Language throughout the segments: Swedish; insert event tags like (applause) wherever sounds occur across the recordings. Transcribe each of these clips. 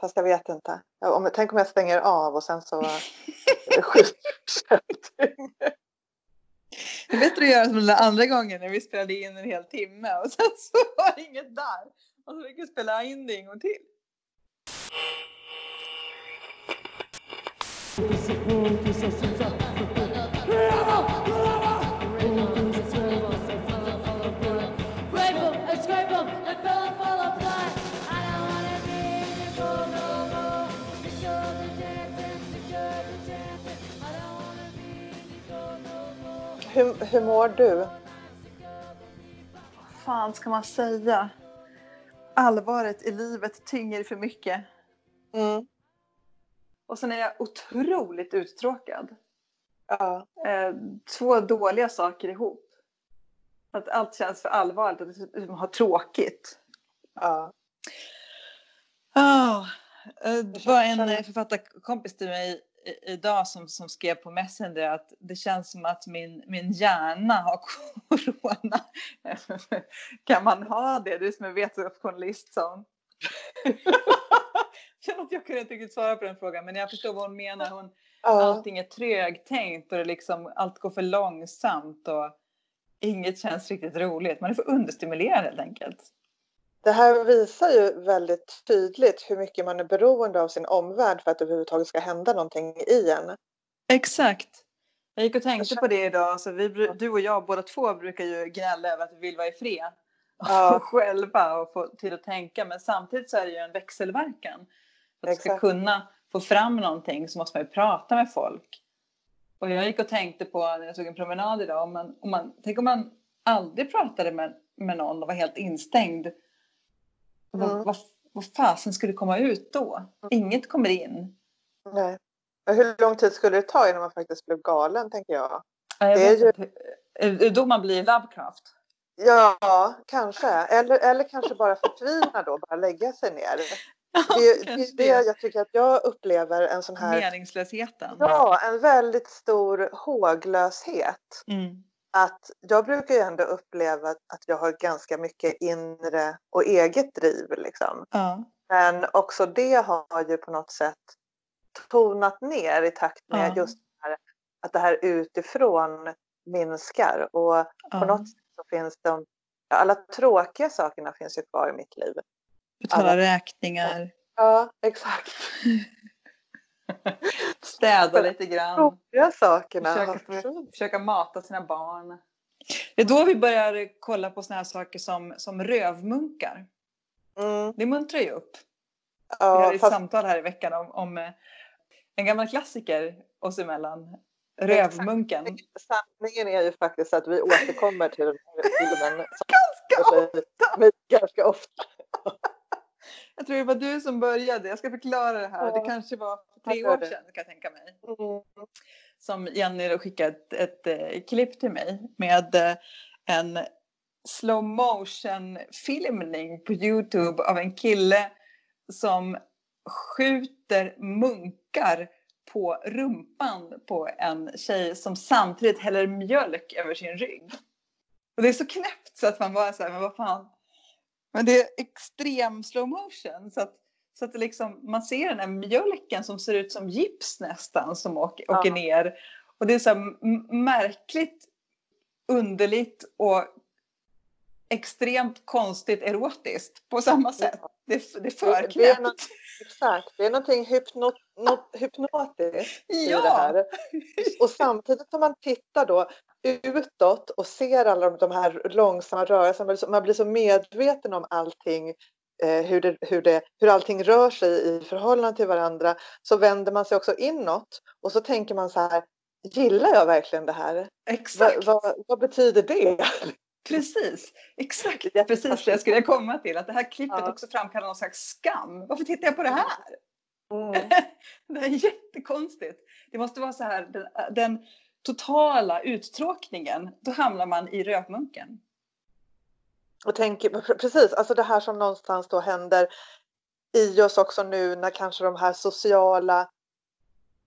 Fast jag vet inte. Om, tänk om jag stänger av och sen så (laughs) Det är bättre att göra som den andra gången när vi spelade in en hel timme och sen (laughs) så var det inget där. Och så fick vi spela in det en gång till. Grateful, hur, hur mår du? Vad fan ska man säga? Allvaret i livet tynger för mycket. Mm. Och sen är jag otroligt uttråkad. Ja. Eh, två dåliga saker ihop. Att allt känns för allvarligt och dessutom har tråkigt. ja. Oh, det var en författarkompis till mig idag som, som skrev på Messenger att det känns som att min, min hjärna har (laughs) corona. kan man ha det? Du som är vetenskapsjournalist sa hon. (laughs) känner att jag kunde inte riktigt svara på den frågan men jag förstår vad hon menar. Hon, ja. allting är trögtänkt och det liksom, allt går för långsamt och inget känns riktigt roligt. Man är för understimulerad helt enkelt. Det här visar ju väldigt tydligt hur mycket man är beroende av sin omvärld för att det överhuvudtaget ska hända någonting i en. Exakt. Jag gick och tänkte på det idag. Så vi, bru- du och jag båda två brukar ju gnälla över att vi vill vara i fred. (laughs) Ja. Själva och få tid att tänka. Men samtidigt så är det ju en växelverkan. För att du ska kunna få fram någonting så måste man ju prata med folk. Och jag gick och tänkte på när jag tog en promenad idag. Om man, om man, tänk om man aldrig pratade med, med någon och var helt instängd. Mm. Vad, vad, fasen skulle komma ut då? Inget kommer in. Nej. Hur lång tid skulle det ta innan man faktiskt blev galen, tänker jag? Ja, jag Det är ju- inte. Då man blir Lovecraft? Ja, kanske. Eller, eller kanske bara förtvina då, bara lägga sig ner. (laughs) Det, det är det jag tycker att jag upplever en sån här... Meningslösheten. Ja, en väldigt stor håglöshet. Mm. Att jag brukar ju ändå uppleva att jag har ganska mycket inre och eget driv. Liksom. Ja. Men också det har ju på något sätt tonat ner i takt med Ja. just det här, att det här utifrån minskar. Och på något sätt så finns de, ja, alla tråkiga sakerna finns ju kvar i mitt liv. Betala alla- räkningar. Ja, exakt. (laughs) Städa lite grann. Roliga sakerna Försöka, försöka mata sina barn. Det är då vi börjar kolla på såna här saker som, som rövmunkar. Mm, Det muntrar ju upp. Vi ja, hade ett fast, samtal här i veckan om, om eh, en gammal klassiker oss emellan. Rövmunken. sanningen är ju faktiskt att vi återkommer till den här filmen (laughs) Ganska mig ganska ofta. Jag tror det var du som började. Jag ska förklara det här. Det kanske var för tre år sedan kan jag tänka mig. Mm. Som Jenny då skickade ett, ett, eh, klipp till mig med eh, en slow motion filmning på Youtube av en kille som skjuter munkar på rumpan på en tjej som samtidigt häller mjölk över sin rygg. Och det är så knäppt så att man bara säger men vad fan. Men det är extrem slow motion så att, så att liksom, man ser den här mjölken som ser ut som gips nästan som åker, åker ner. Och det är så märkligt, underligt och extremt konstigt erotiskt på samma sätt. Det, det är för Det, är något, exakt, det är någonting hypno, något hypnotiskt i Ja. det här. (laughs) Och samtidigt som man tittar då utåt och ser alla de här långsamma rörelserna, man blir så- medveten om allting, eh, hur, det, hur, det, hur allting rör sig i förhållande till varandra, så vänder man sig också inåt och så tänker man så här, gillar jag verkligen det här? Va, Exakt. vad, betyder det? Precis, exakt (laughs) Det precis det jag skulle komma till. Att det här klippet Ja. också framkallar någon slags skam. Varför tittar jag på det här? Mm. (laughs) Det är jättekonstigt. Det måste vara så här, den, den totala uttråkningen, då hamnar man i rökmunken. Och tänker, pre- precis, alltså det här som någonstans då händer i oss också nu när kanske de här sociala,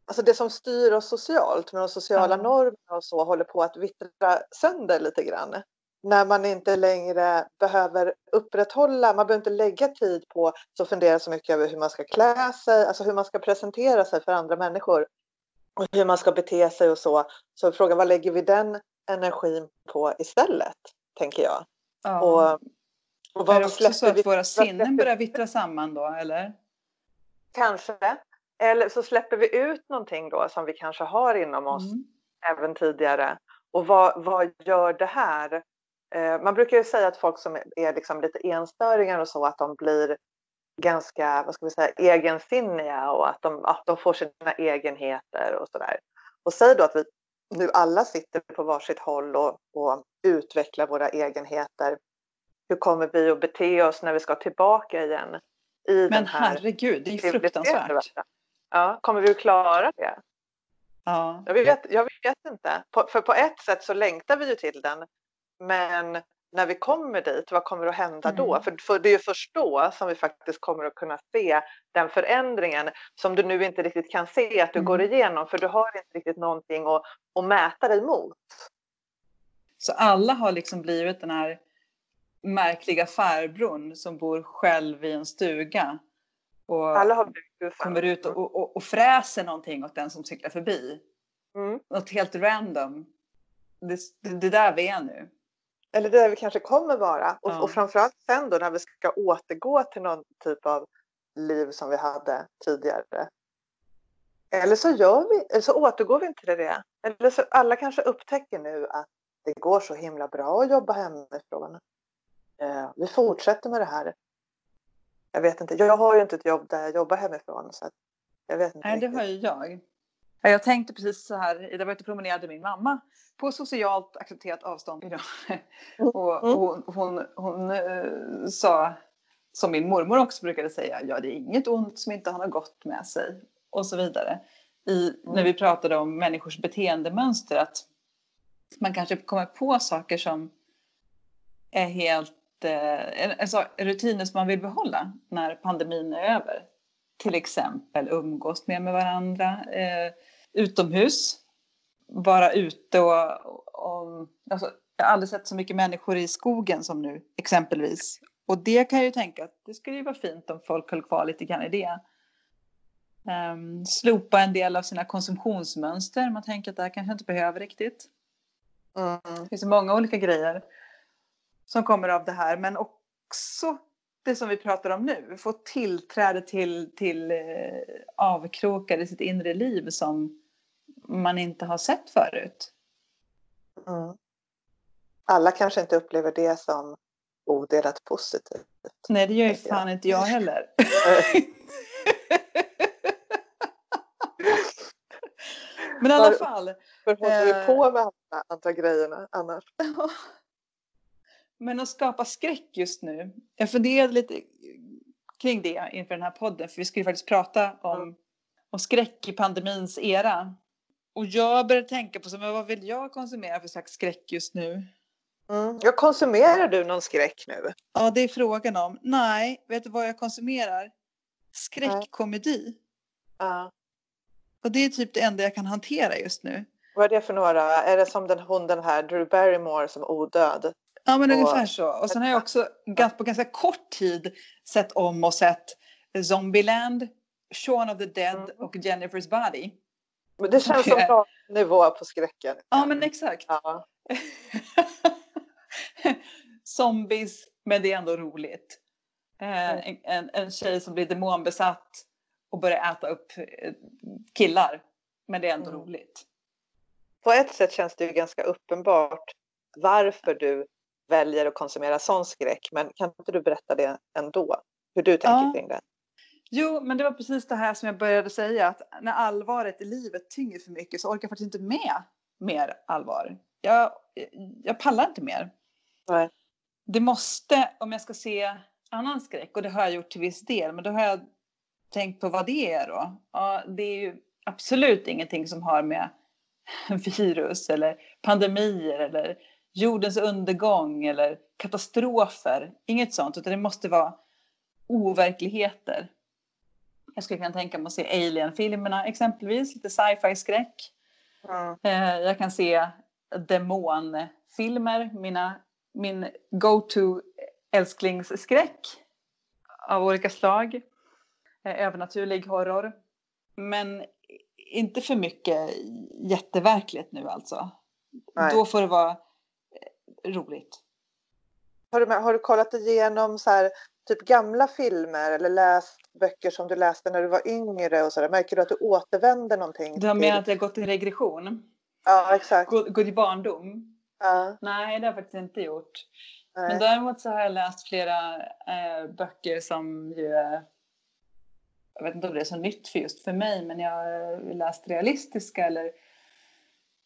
alltså det som styr oss socialt med de sociala Ja. normerna och så håller på att vittra sönder lite grann. när man inte längre behöver upprätthålla, man behöver inte lägga tid på att fundera så mycket över hur man ska klä sig, alltså hur man ska presentera sig för andra människor och hur man ska bete sig och så. Så frågan, vad lägger vi den energin på istället, tänker jag. Ja. Och, och är det också så att våra vad sinnen börjar vittra samman då, eller? Kanske. Eller så släpper vi ut någonting då som vi kanske har inom oss Mm. även tidigare. Och vad, vad gör det här? Eh, man brukar ju säga att folk som är liksom lite enstöringar och så, att de blir ganska, vad ska vi säga, egensinniga och att de, att de får sina egenheter och sådär. Och säg då att vi nu alla sitter på varsitt håll och, och utvecklar våra egenheter. Hur kommer vi att bete oss när vi ska tillbaka igen i Men den här herregud, det är fruktansvärt. Ja, kommer vi att klara det? Ja. Jag vet, jag vet inte. På, för på ett sätt så längtar vi ju till den. Men när vi kommer dit, vad kommer att hända då? Mm. För, för det är ju först då som vi faktiskt kommer att kunna se den förändringen som du nu inte riktigt kan se att du Mm. går igenom. För du har inte riktigt någonting att, att mäta dig mot. Så alla har liksom blivit den här märkliga farbrorn som bor själv i en stuga. Och kommer ut och, och, och fräser någonting åt den som cyklar förbi. Mm. Något helt random. Det, det, det där vi är nu. Eller där vi kanske kommer vara. Och, Ja. och framförallt sen då när vi ska återgå till någon typ av liv som vi hade tidigare. Eller så, gör vi, eller så återgår vi inte till det. Eller så alla kanske upptäcker nu att det går så himla bra att jobba hemifrån. Eh, vi fortsätter med det här. Jag vet inte, jag har ju inte ett jobb där jag jobbar hemifrån. Så jag vet inte Nej, det riktigt. har ju jag. Ja, Jag tänkte precis så här, jag var ute och promenerade med min mamma på socialt accepterat avstånd idag. (laughs) Och Mm. hon, hon, hon eh, sa, som min mormor också brukade säga, ja det är inget ont som inte har något gott med sig. Och så vidare. I. När vi pratade om människors beteendemönster, att man kanske kommer på saker som är helt eh, alltså, rutiner som man vill behålla när pandemin är över. Till exempel umgås mer med varandra, eh, utomhus, vara ute och, och alltså, jag har aldrig sett så mycket människor i skogen som nu exempelvis. Och det kan jag ju tänka att det skulle ju vara fint om folk höll kvar lite grann i det. Ehm, slopa en del av sina konsumtionsmönster. Man tänker att det här kanske inte behöver riktigt. Mm. Det finns många olika grejer som kommer av det här. Men också det som vi pratar om nu. Få tillträde till, till eh, avkrokar i sitt inre liv som man inte har sett förut. Mm. Alla kanske inte upplever det som odelat positivt. Nej, det gör ju Tänker jag. fan inte jag heller. (laughs) Men i alla fall. För håller vi Eh. på med alla andra grejerna annars? (laughs) Men att skapa skräck just nu. Jag funderade lite kring det inför den här podden. För vi ju faktiskt prata om, Mm. om skräck i pandemins era. Och jag började tänka på så, men vad vill jag konsumera för slags skräck just nu? Mm. Jag konsumerar du någon skräck nu? Ja, det är frågan om. Nej, vet du vad jag konsumerar? Skräckkomedi. Ja. Och det är typ det enda jag kan hantera just nu. Vad är det för några? Är det som den hunden här, Drew Barrymore som odöd? Ja, men Och- ungefär så. Och sen har jag också på ganska kort tid sett om och sett Zombieland, Shaun of the Dead Mm. och Jennifer's Body. Men det känns som Okej. bra nivå på skräcken. Ja, men exakt. Ja. (laughs) Zombies, men det är ändå roligt. Eh, Mm. en, en, en tjej som blir demonbesatt och börjar äta upp eh, killar. Men det är ändå Mm. roligt. På ett sätt känns det ju ganska uppenbart varför du väljer att konsumera sån skräck. Men kan inte du berätta det ändå? Hur du tänker Ja. kring det? Jo, men det var precis det här som jag började säga. Att när allvaret i livet tynger för mycket så orkar jag faktiskt inte med mer allvar. Jag, jag pallar inte mer. Nej. Det måste, om jag ska se annan skräck, och det har jag gjort till viss del, men då har jag tänkt på vad det är då. Ja, det är ju absolut ingenting som har med (laughs) virus eller pandemier eller jordens undergång eller katastrofer. Inget sånt, utan det måste vara overkligheter. Jag skulle kunna tänka mig att se Alien-filmerna exempelvis, lite sci-fi skräck. Mm. Jag kan se demonfilmer. Mina min go-to älsklingsskräck av olika slag. Eh, Övernaturlig horror. Men inte för mycket jätteverkligt nu alltså. Nej. Då får det vara roligt. Har du, har du kollat igenom så här, typ gamla filmer eller läst böcker som du läste när du var yngre och så där? Märker du att du återvänder någonting? Du har menat att jag gått i regression? Ja, exakt. Gått gått i barndom? Ja, Nej, det har jag faktiskt inte gjort. nej. Men däremot så har jag läst flera eh, böcker som ju är... Jag vet inte om det är så nytt för just för mig, men jag har läst realistiska eller,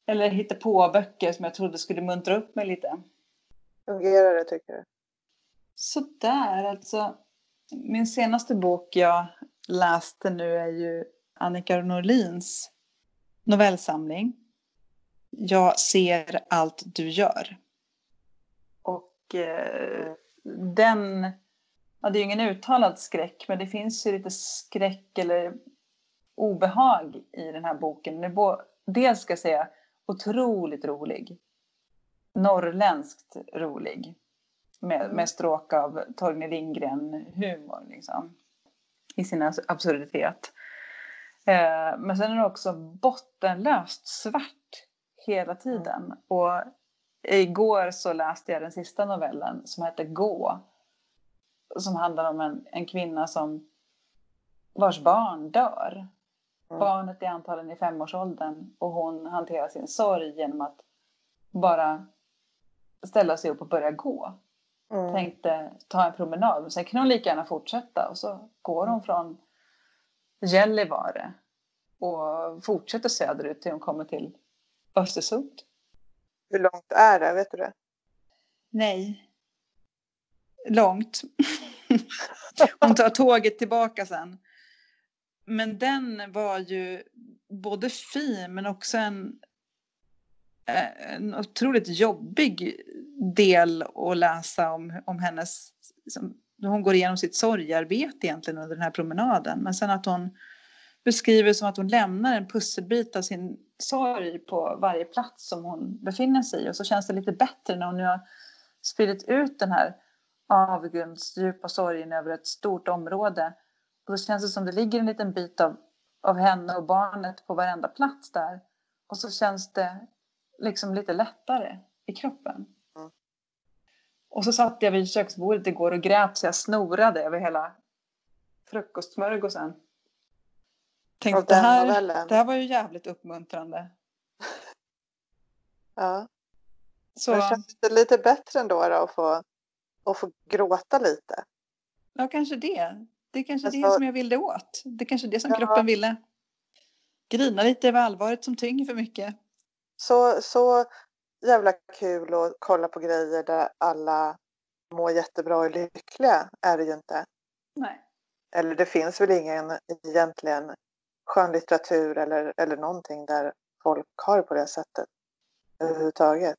eller hittat på böcker som jag trodde skulle muntra upp mig lite. Fungerar det tycker du? Sådär, alltså. Min senaste bok jag läste nu är ju Annika Norlins novellsamling. Jag ser allt du gör. Och eh, den, ja det är ju ingen uttalad skräck, men det finns ju lite skräck eller obehag i den här boken. Dels ska jag säga otroligt rolig. Norrländskt rolig med, med stråk av Torgny Lindgren-humor liksom, i sin absurditet. Eh, men sen är det också bottenlöst svart hela tiden. Och igår så läste jag den sista novellen som heter Gå. Som handlar om en, en kvinna som vars barn dör. Mm. Barnet är antagligen i femårsåldern och hon hanterar sin sorg genom att bara ställa sig upp och börja gå Mm. tänkte ta en promenad. Men sen kan hon lika gärna fortsätta. Och så går hon från Gällivare och fortsätter söderut till hon kommer till Östersund. Hur långt är det? Vet du det? Nej. Långt. (laughs) hon tar tåget tillbaka sen. Men den var ju både fin men också en, en otroligt jobbig del att läsa om, om hennes... Liksom, hon går igenom sitt sorgarbete egentligen under den här promenaden. Men sen att hon beskriver som att hon lämnar en pusselbit av sin sorg på varje plats som hon befinner sig i. Och så känns det lite bättre när hon nu har spridit ut den här avgrundsdjupa sorgen över ett stort område. Och då känns det som det ligger en liten bit av, av henne och barnet på varenda plats där. Och så känns det liksom lite lättare i kroppen. Mm. Och så satt jag vid köksbordet igår och grät så jag snorade över hela frukostsmörgåsen. Tänkte Av det här, novellen? det här var ju jävligt uppmuntrande. (laughs) Ja. Så, Men känns det lite bättre ändå då att få, att få gråta lite? ja, kanske det. Det är kanske det Alltså- som jag ville åt. Det är kanske det som Ja. kroppen ville. Grina lite över allvaret som tynger för mycket. Så, så jävla kul att kolla på grejer där alla mår jättebra och är lyckliga är det ju inte. Nej. Eller det finns väl ingen egentligen skönlitteratur eller, eller någonting där folk har det på det sättet överhuvudtaget.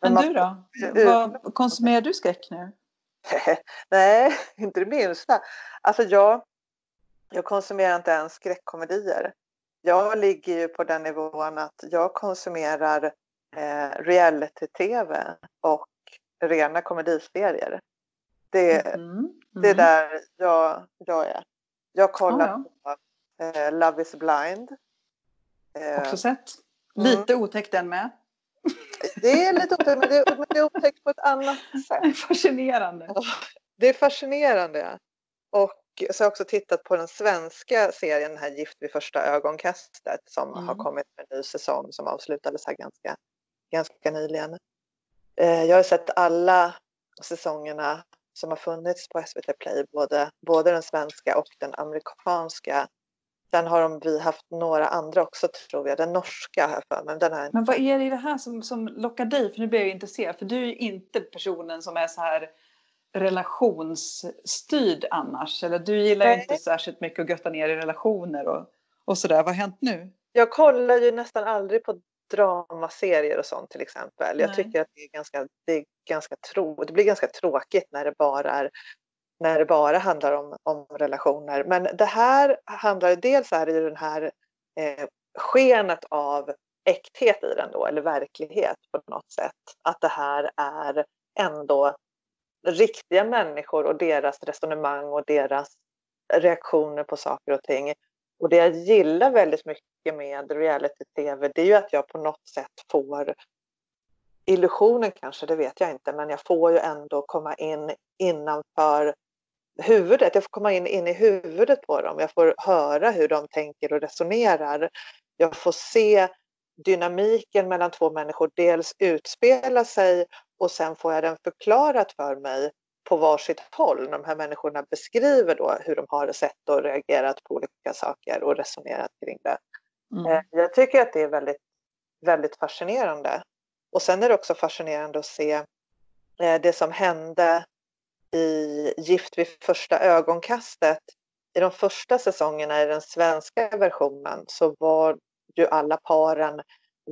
Men man- du då? Eh, Vad, konsumerar du skräck nu? (laughs) Nej, inte det minsta. Alltså jag, jag konsumerar inte ens skräckkomedier. Jag ligger ju på den nivån att jag konsumerar eh, reality-tv och rena komediserier. Det, Mm. det är Mm. där jag, jag är. Jag kollar Ja, på eh, Love is blind. Eh, Också sett. Mm. Lite otäckt den med. Det är lite otäckt, men det, men det är otäckt på ett annat sätt. Fascinerande. Det är fascinerande. ja. Och så har jag också tittat på den svenska serien, den här Gift vid första ögonkastet som Mm. har kommit med en ny säsong som avslutades här ganska, ganska nyligen. Eh, jag har sett alla säsongerna som har funnits på SVT Play, både, både den svenska och den amerikanska. Sen har de, vi haft några andra också tror jag, den norska här för mig. men Den här, Men vad är det i det här som, som lockar dig? För nu blir jag intresserad. För du är ju inte personen som är så här relationsstyrd annars. Eller du gillar Nej. inte särskilt mycket att götta ner i relationer och, och sådär. Vad har hänt nu? Jag kollar ju nästan aldrig på dramaserier och sånt till exempel. Jag Nej. tycker att det är ganska, det är ganska trå- det blir ganska tråkigt när det bara är när det bara handlar om, om relationer. Men det här handlar dels är det ju den här eh, skenet av äkthet i den då, eller verklighet på något sätt. Att det här är ändå riktiga människor och deras resonemang och deras reaktioner på saker och ting. Och det jag gillar väldigt mycket med reality-tv det är ju att jag på något sätt får illusionen kanske, det vet jag inte, men jag får ju ändå komma in innanför huvudet. Jag får komma in, in i huvudet på dem. Jag får höra hur de tänker och resonerar. Jag får se dynamiken mellan två människor dels utspela sig och sen får jag den förklarat för mig på varsitt håll. De här människorna beskriver då hur de har sett och reagerat på olika saker och resonerat kring det. Mm. Eh, Jag tycker att det är väldigt, väldigt fascinerande. Och sen är det också fascinerande att se eh, det som hände i Gift vid första ögonkastet. I de första säsongerna i den svenska versionen så var ju alla paren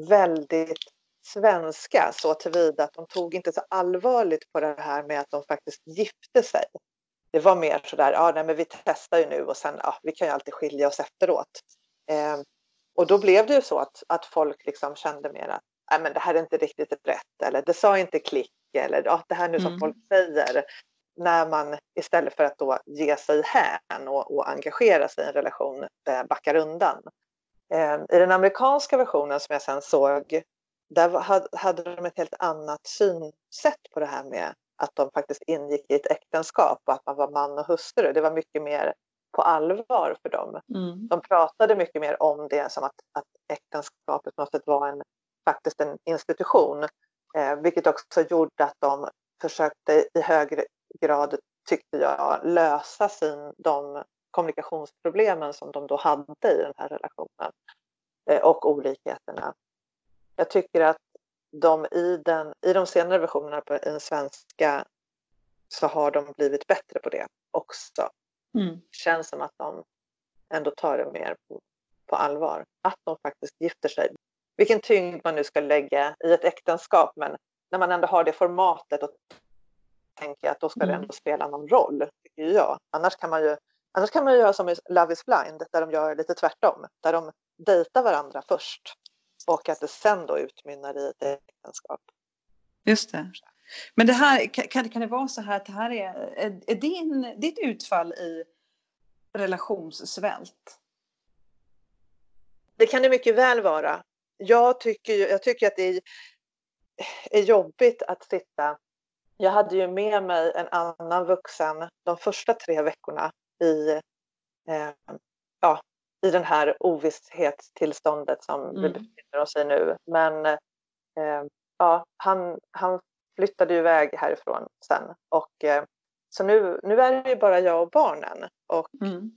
väldigt svenska så tillvida att de tog inte så allvarligt på det här med att de faktiskt gifte sig. Det var mer sådär, ja nej, men vi testar ju nu och sen, ja vi kan ju alltid skilja oss efteråt. Eh, och då blev det ju så att, att folk liksom kände mer att nej, men det här är inte riktigt rätt eller det sa inte klick eller ja, det här nu som Mm. folk säger. När man istället för att då ge sig hän och, och engagera sig i en relation eh, backar undan. Eh, I den amerikanska versionen som jag sen såg där hade de ett helt annat synsätt på det här med att de faktiskt ingick i ett äktenskap och att man var man och hustru. Det var mycket mer på allvar för dem. Mm. De pratade mycket mer om det som att, att äktenskapet måste vara en, faktiskt en institution. Eh, vilket också gjorde att de försökte i högre grad, tyckte jag, lösa sin, de kommunikationsproblemen som de då hade i den här relationen. Eh, och olikheterna. Jag tycker att de i, den, i de senare versionerna på den svenska så har de blivit bättre på det också. Mm. Det känns som att de ändå tar det mer på, på allvar. Att de faktiskt gifter sig. Vilken tyngd man nu ska lägga i ett äktenskap men när man ändå har det formatet och tänker att då ska det Mm. ändå spela någon roll, tycker jag. Annars kan man ju Annars kan man ju göra som i Love is blind, där de gör lite tvärtom. Där de dejtar varandra först och att det sen då utmynnar i ett äktenskap. Just det. Men det här, kan- kan, det vara så här att det här är, är, din, ditt utfall i relationssvält? Det kan det mycket väl vara. Jag tycker, jag tycker att det är, är jobbigt att sitta. Jag hade ju med mig en annan vuxen de första tre veckorna i, eh, ja, i den här ovisshetstillståndet som vi Mm. befinner oss i nu. Men eh, ja, han, han flyttade ju iväg härifrån sen. Och, eh, så nu, nu är det ju bara jag och barnen. Och Mm.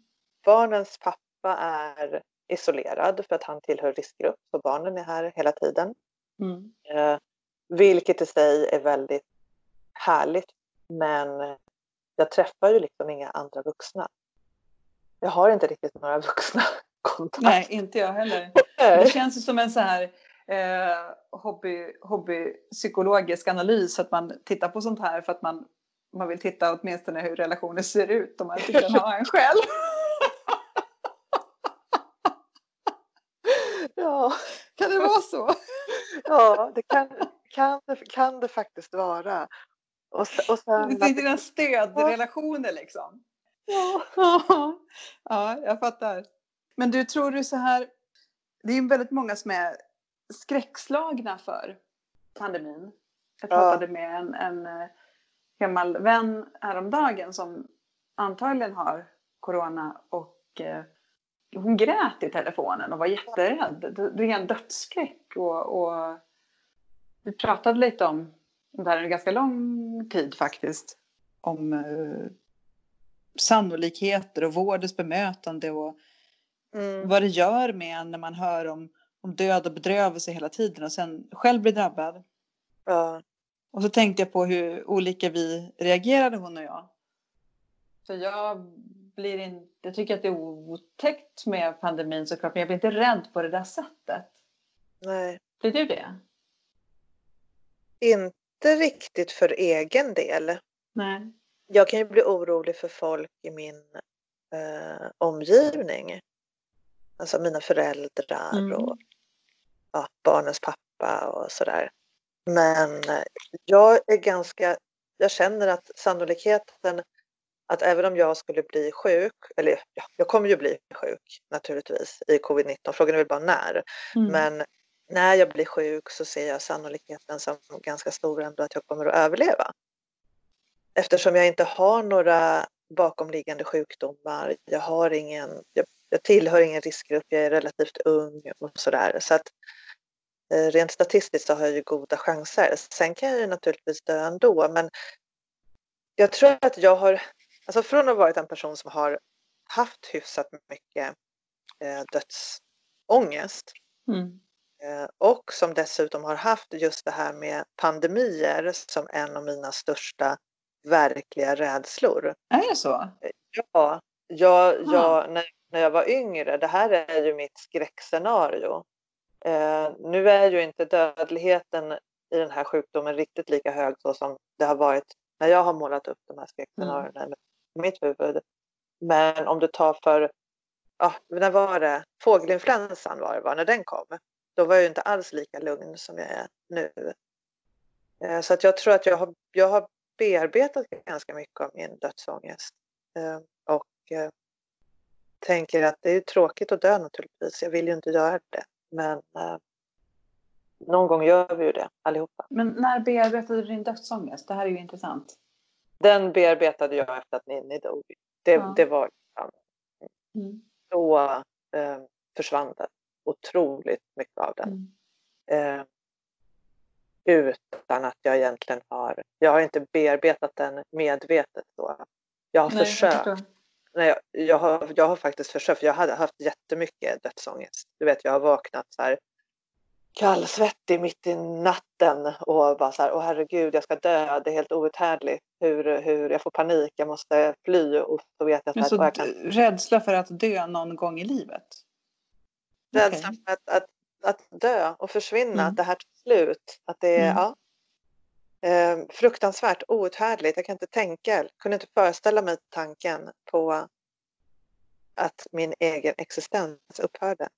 barnens pappa är isolerad för att han tillhör riskgrupp. Så barnen är här hela tiden. Mm. Eh, vilket i sig är väldigt härligt. Men jag träffar ju liksom inga andra vuxna. Jag har inte riktigt några (laughs) vuxna kontakter. Nej, inte jag heller. Det känns ju som en så här eh, hobby, hobbypsykologisk analys att man tittar på sånt här för att man, man vill titta åtminstone hur relationer ser ut om man inte kan ha en själv. (laughs) Ja, Kan det vara så? ja det kan, kan, det, kan det faktiskt vara. Och, och sen, Det är dina stödrelationer liksom. ja, (laughs) ja, jag fattar. Men du, tror du så här, det är ju väldigt många som är skräckslagna för pandemin. Jag Ja. pratade med en, en eh, gammal vän häromdagen som antagligen har corona och eh, hon grät i telefonen och var jätterädd. Det- Det är en dödsskräck och, och vi pratade lite om här en ganska lång tid faktiskt. Om eh, sannolikheter och vårdens bemötande och mm, vad det gör med en när man hör om, om död och bedrövelse hela tiden och sen själv blir drabbad. ja, Och så tänkte jag på hur olika vi reagerade hon och jag. För jag blir inte, jag tycker att det är otäckt med pandemin såklart men jag blir inte rädd på det där sättet. nej. Blir du det? Inte riktigt för egen del. Nej. Jag kan ju bli orolig för folk i min eh, omgivning. Alltså mina föräldrar Mm. och ja, barnens pappa och sådär. Men jag är ganska, jag känner att sannolikheten att även om jag skulle bli sjuk, eller ja, jag kommer ju bli sjuk naturligtvis i covid-19, frågan är väl bara när. Mm. Men när jag blir sjuk så ser jag sannolikheten som ganska stor ändå att jag kommer att överleva. Eftersom jag inte har några bakomliggande sjukdomar, jag har ingen, jag, jag tillhör ingen riskgrupp, jag är relativt ung och sådär. Så att eh, rent statistiskt så har jag ju goda chanser. Sen kan jag ju naturligtvis dö ändå, men jag tror att jag har, alltså från att ha varit en person som har haft hyfsat mycket eh, dödsångest Mm. Eh, och som dessutom har haft just det här med pandemier som en av mina största verkliga rädslor. Är det så? Ja, jag, jag, när, när jag var yngre, det här är ju mitt skräckscenario. Eh, nu är ju inte dödligheten i den här sjukdomen riktigt lika hög så som det har varit när jag har målat upp de här skräckscenarierna Mm. i mitt huvud. Men om du tar för, ja, när var det? Fågelinfluensan var det va, när den kom. Då var jag ju inte alls lika lugn som jag är nu. Eh, Så att jag tror att jag har, jag har bearbetat ganska mycket av min dödsångest. Eh, Och eh, tänker att det är tråkigt att dö naturligtvis. Jag vill ju inte göra det. Men någon gång gör vi ju det allihopa. Men när bearbetade du din dödsångest? Det här är ju intressant. Den bearbetade jag efter att Ninni dog. Det, Ja. det var Mm. då eh, försvann det otroligt mycket av den. Mm. eh, utan att jag egentligen har, jag har inte bearbetat den medvetet då. Jag har Nej, jag försökt. förstår. Nej, jag, jag, har, jag har faktiskt försökt, för jag hade haft jättemycket dödsångest. Du vet, jag har vaknat så här kallsvettig mitt i natten och bara så här, åh herregud, jag ska dö, det är helt outhärdligt. Hur, hur, jag får panik, jag måste fly och så vet jag så här, så jag kan rädsla för att dö någon gång i livet? Rädslan Okej. för att, att, att dö och försvinna, Mm. att det här tar slut. Att det är Mm. ja, eh, fruktansvärt outhärdligt. Jag kan inte tänka, kunde inte föreställa mig tanken på att min egen existens upphörde.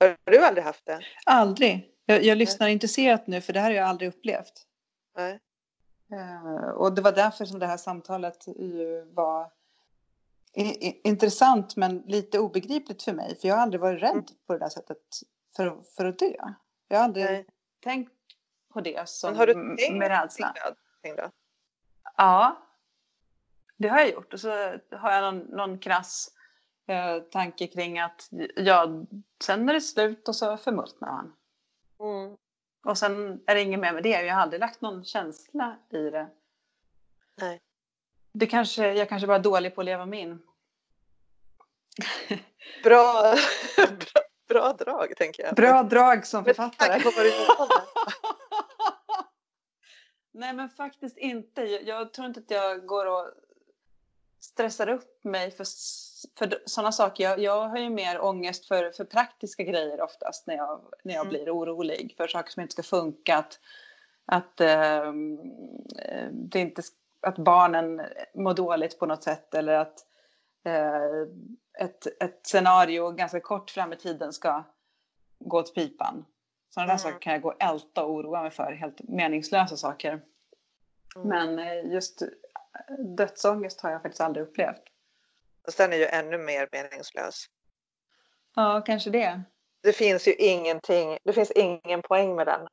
Har du aldrig haft det? Aldrig. Jag, jag lyssnar intresserat nu för det här har jag aldrig upplevt. Nej. Eh, och det var därför som det här samtalet ju var intressant men lite obegripligt för mig. För jag har aldrig varit rädd Mm. på det där sättet för, för att dö. Jag har aldrig Nej. tänkt på det som Men har du tänkt med rädsla. då? Ja, det har jag gjort. Och så har jag någon, någon krass eh, tanke kring att ja, sen är det slut och så förmultnar man. Mm. Och sen är det inget mer med det. Jag har aldrig lagt någon känsla i det. Nej. Det kanske, jag kanske bara är dålig på att leva mig in. (laughs) Bra, bra, bra drag, tänker jag. Bra drag som författare. (laughs) Nej men faktiskt inte. Jag, tror inte att jag går och stressar upp mig för, för sådana saker. Jag, jag har ju mer ångest för, för praktiska grejer oftast när jag, när jag Mm. blir orolig. För saker som inte ska funka. Att, att, ehm, eh, det inte, sk- att barnen mår dåligt på något sätt. Eller att eh, ett, ett scenario ganska kort fram i tiden ska gå åt pipan. Sådana där Mm. saker kan jag gå och älta och oroa mig för. Helt meningslösa saker. Mm. Men eh, just dödsångest har jag faktiskt aldrig upplevt. Och sen är ju ännu mer meningslös. Ja, kanske det. det finns ju ingenting, det finns ingen poäng med den.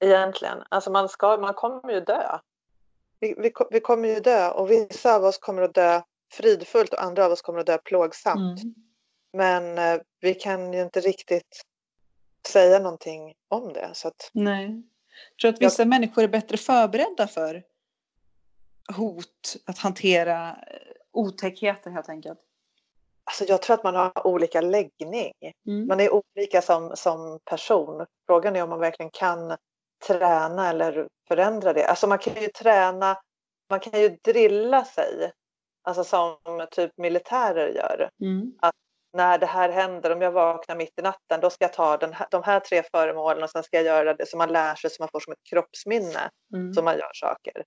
Egentligen. Alltså man, ska, man kommer ju dö. Vi, vi, ko- vi kommer ju dö och vissa av oss kommer att dö fridfullt och andra av oss kommer att dö plågsamt. Mm. Men eh, vi kan ju inte riktigt säga någonting om det. Så att, Nej. Jag tror att vissa människor är bättre förberedda för hot, att hantera eh, otäckheter helt enkelt. alltså jag tror att man har olika läggning. Mm. Man är olika som, som person. Frågan är om man verkligen kan träna eller förändra det. Alltså man kan ju träna, man kan ju drilla sig. Alltså som typ militärer gör. Mm. När det här händer, om jag vaknar mitt i natten, då ska jag ta den här, de här tre föremålen och sen ska jag göra det. Så man lär sig, så man får som ett kroppsminne, Mm. så man gör saker.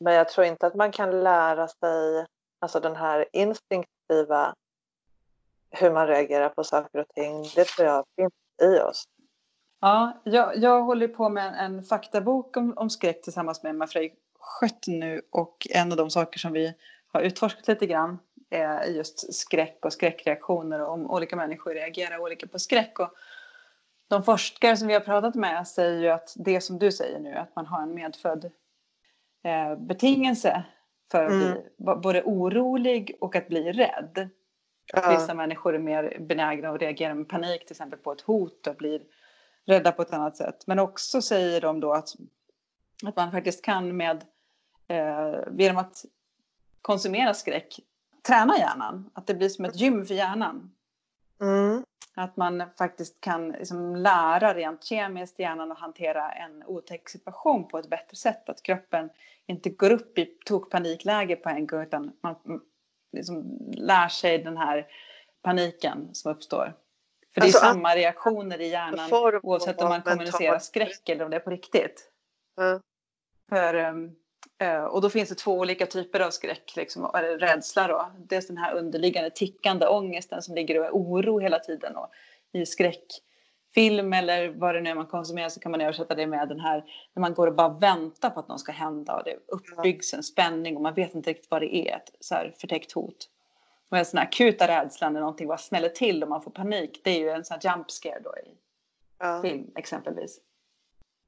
Men jag tror inte att man kan lära sig, alltså den här instinktiva, hur man reagerar på saker och ting. Det tror jag finns i oss. Ja, jag, jag håller på med en, en faktabok om, om skräck tillsammans med Emma Frey Schött nu och en av de saker som vi har utforskat lite grann är just skräck och skräckreaktioner och om olika människor reagerar olika på skräck. Och de forskare som vi har pratat med säger ju att det som du säger nu, att man har en medfödd eh, betingelse för att Mm. bli både orolig och att bli rädd. Ja. Vissa människor är mer benägna att reagera med panik till exempel på ett hot och blir rädda på ett annat sätt. Men också säger de då att, att man faktiskt kan med eh, genom att konsumera skräck träna hjärnan. Att det blir som ett gym för hjärnan. Mm. Att man faktiskt kan liksom lära rent kemiskt hjärnan att hantera en otäck situation på ett bättre sätt. Att kroppen inte går upp i tokpanikläge på en gång utan man liksom lär sig den här paniken som uppstår. För det är Alltså, samma reaktioner i hjärnan oavsett om man kommunicerar skräck eller om det är på riktigt. Ja. För, ehm, eh, och då finns det två olika typer av skräck, liksom, eller rädsla. Då. Dels den här underliggande tickande ångesten som ligger och är oro hela tiden. Och I skräckfilm eller vad det nu är man konsumerar så kan man översätta det med den här när man går och bara väntar på att något ska hända och det uppbyggs en spänning och man vet inte riktigt vad det är, ett så här förtäckt hot. Och en sån här akuta rädsla när någonting bara smäller till och man får panik, det är ju en sån här jump scare då i Ja. film exempelvis.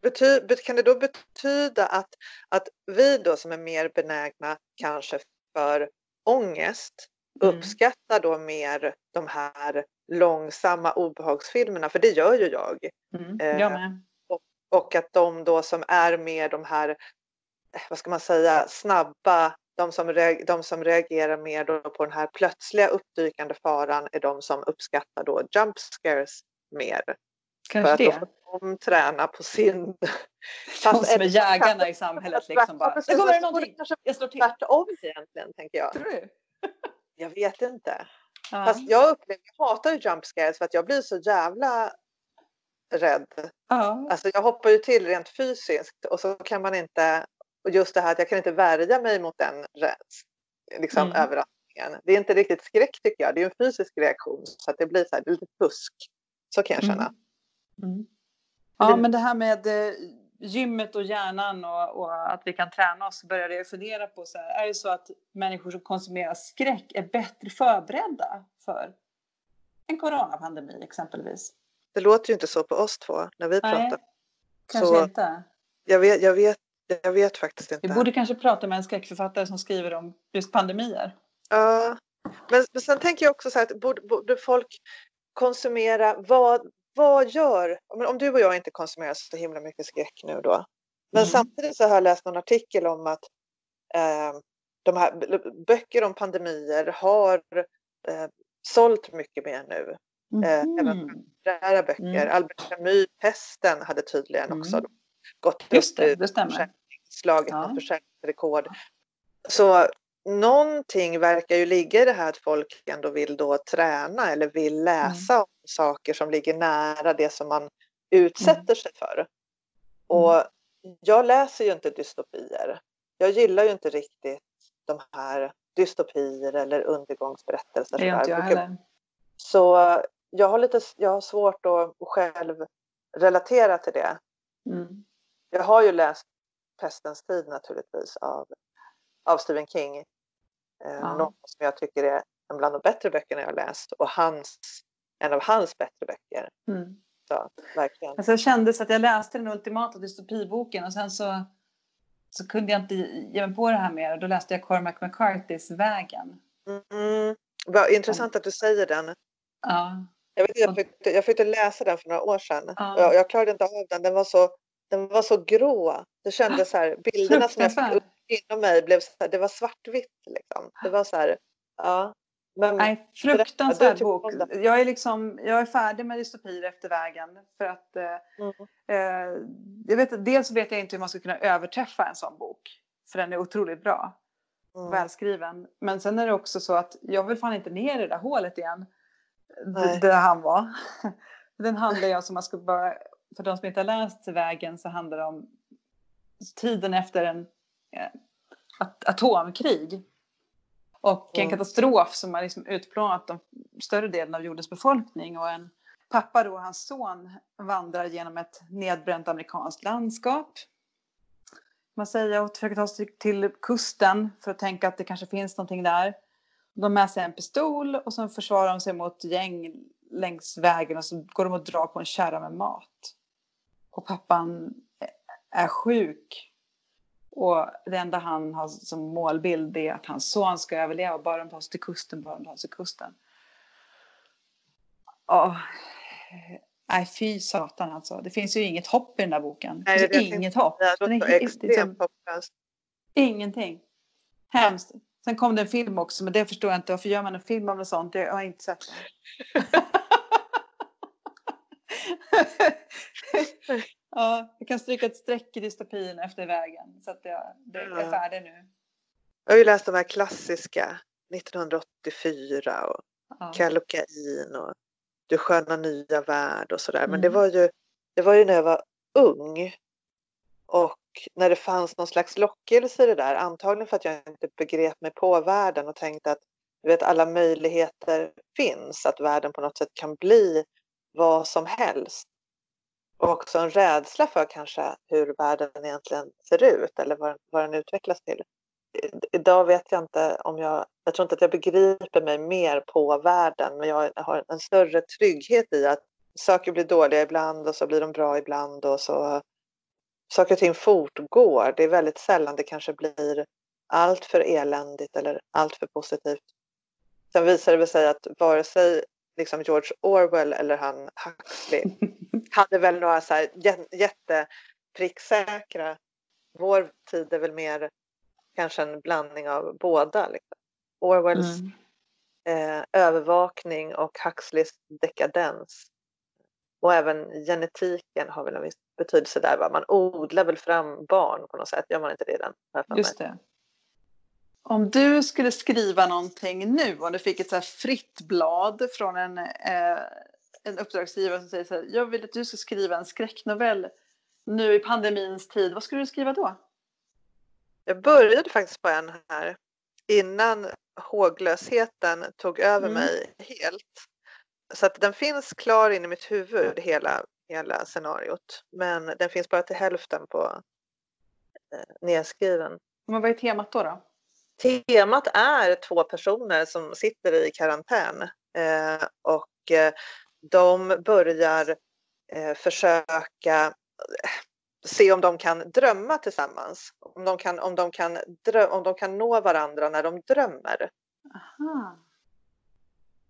Bety, bet- kan det då betyda att, att vi då som är mer benägna kanske för ångest Mm. uppskattar då mer de här långsamma obehagsfilmerna, för det gör ju jag. Mm, Eh, jag med. Och att de då som är mer de här, eh, vad ska man säga, snabba, de som, de som reagerar mer då på den här plötsliga uppdykande faran är de som uppskattar då jump scares mer. Kanske för att det. då får de träna på sin... (laughs) De som är (laughs) jägarna i samhället liksom bara. Det kommer någonting. Jag slår till. tvärtom egentligen, tänker jag. Tror du? (laughs) Jag vet inte. Ja. Fast jag upplever, jag hatar ju jump scares för att jag blir så jävla rädd. ja. Alltså jag hoppar ju till rent fysiskt och så kan man inte, och just det här att jag kan inte värja mig mot den liksom Mm. överraskningen. Det är inte riktigt skräck tycker jag, det är en fysisk reaktion så att det blir så här, lite fusk. Så kan jag känna. Mm. Ja, men det här med eh, gymmet och hjärnan och, och att vi kan träna oss började jag fundera på så här, är det så att människor som konsumerar skräck är bättre förberedda för en coronapandemi exempelvis? Det låter ju inte så på oss två när vi Nej, pratar. kanske Så inte. jag vet, jag, vet, jag vet faktiskt inte. Vi borde kanske prata med en skräckförfattare som skriver om just pandemier. Ja, men, men sen tänker jag också så här att borde, borde folk konsumera, vad, vad gör, om du och jag inte konsumerar så himla mycket skräck nu då. Men Mm. samtidigt så har jag läst någon artikel om att eh, de här böcker om pandemier har eh, sålt mycket mer nu. Eh, även Mhm. Rara böcker. Mm. Albert Camus, Pesten, hade tydligen också Mm. Gått Just upp det, stämmer. slagit Ja. försäljningsrekord. Så någonting verkar ju ligga i det här att folk ändå vill då träna eller vill läsa om saker som ligger nära det som man utsätter sig för. Och jag läser ju inte dystopier. Jag gillar ju inte riktigt de här dystopier eller undergångsberättelser. Det gör inte jag heller. Så jag har, lite, jag har svårt att själv relatera till det. Mm. Jag har ju läst Pestens tid naturligtvis av, av Stephen King. Eh, Ja. Något som jag tycker är en bland de bättre böckerna jag har läst och hans, en av hans bättre böcker. Mm. Så, verkligen. Alltså jag kände så att jag läste den ultimata dystopiboken och sen så, så kunde jag inte ge mig på det här mer. Och då läste jag Cormac McCarthys Vägen. Mm, vad intressant att du säger den. Ja. Jag, vet, jag, fick, jag fick läsa den för några år sedan. Ja. Jag, jag klarade inte av den. Den var så, den var så grå. Det kändes så här, (laughs) bilderna som jag fick upp inom mig blev så här, det var svartvitt. Liksom. Det var så här, ja. Men, Nej, du fruktansvärd bok. Jag är, liksom, jag är färdig med dystopier efter vägen. För att, eh, Mm. eh, jag vet, dels vet jag inte hur man ska kunna överträffa en sån bok. För den är otroligt bra. Mm. välskriven. Men sen är det också så att jag vill fan inte ner i det där hålet igen. Nej. Där han var. (laughs) Den handlar ju om, som man ska bara, för de som inte har läst Vägen så handlar det om tiden efter en eh, at- atomkrig. Och en Mm. katastrof som har liksom utplånat de större delen av jordens befolkning och en pappa då och hans son vandrar genom ett nedbränt amerikanskt landskap. Man säger och försöker ta sig till kusten för att tänka att det kanske finns någonting där. De har med sig en pistol och så försvarar de sig mot gäng längs vägen och så går de och drar på en kärra med mat. Och pappan är sjuk. Och det enda han har som målbild är att hans son ska överleva. Bara de tar sig till kusten, bara de tar sig till kusten. Ja, nej fy satan alltså. Det finns ju inget hopp i den där boken. Nej, det det inget hopp. Den är extremt. Ingenting. Hemskt. Sen kom det en film också, men det förstår jag inte. Varför gör man en film om något sånt? Jag har inte sett den. (laughs) (laughs) ja, jag kan stryka ett streck i dystopin efter vägen. Så att jag, det, jag är färdig nu. Jag har ju läst de här klassiska 1984 och Ja. Kallocain och Du sköna nya värld och sådär. Men Mm. det var, ju, det var ju när jag var ung. Och när det fanns någon slags lockelse i det där. Antagligen för att jag inte begrep mig på världen och tänkte att du vet, alla möjligheter finns. Att världen på något sätt kan bli vad som helst. Och också en rädsla för kanske hur världen egentligen ser ut eller vad, vad den utvecklas till. I- Idag vet jag inte om jag, jag tror inte att jag begriper mig mer på världen men jag har en större trygghet i att saker blir dåliga ibland och så blir de bra ibland och så saker och ting fortgår. Det är väldigt sällan det kanske blir allt för eländigt eller allt för positivt. Sen visar det sig att vare sig liksom George Orwell eller han Huxley (laughs) hade väl några så här jä- jättepricksäkra. Vår tid är väl mer kanske en blandning av båda. Liksom. Orwells Mm. eh, övervakning och Huxleys dekadens. Och även genetiken har väl en viss betydelse där. Va? Man odlar väl fram barn på något sätt. Gör man inte det den? Just det. Om du skulle skriva någonting nu, om du fick ett så fritt blad från en, eh, en uppdragsgivare som säger så här, jag vill att du ska skriva en skräcknovell nu i pandemins tid, vad skulle du skriva då? Jag började faktiskt på en här innan håglösheten tog över Mm. mig helt. Så att den finns klar in i mitt huvud, hela, hela scenariot. Men den finns bara till hälften på eh, nedskriven. Men vad är temat då? då? Temat är två personer som sitter i karantän eh, och eh, de börjar eh, försöka se om de kan drömma tillsammans. Om de kan, om de kan, drö- om de kan nå varandra när de drömmer. Aha.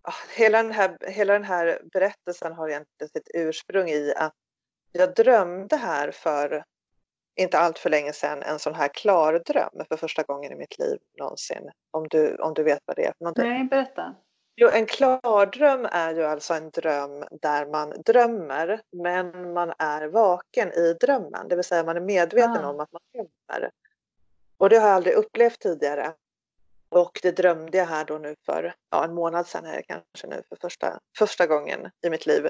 Ah, Hela den, här, hela den här berättelsen har egentligen sitt ursprung i att jag drömde här för inte allt för länge sedan en sån här klar dröm för första gången i mitt liv någonsin. Om du, om du vet vad det är för någonting. Nej, berätta. Jo, en klardröm är ju alltså en dröm där man drömmer men man är vaken i drömmen. Det vill säga man är medveten Ah. om att man drömmer. Och det har jag aldrig upplevt tidigare. Och det drömde jag här då nu för ja, en månad sedan är det kanske nu för första, första gången i mitt liv.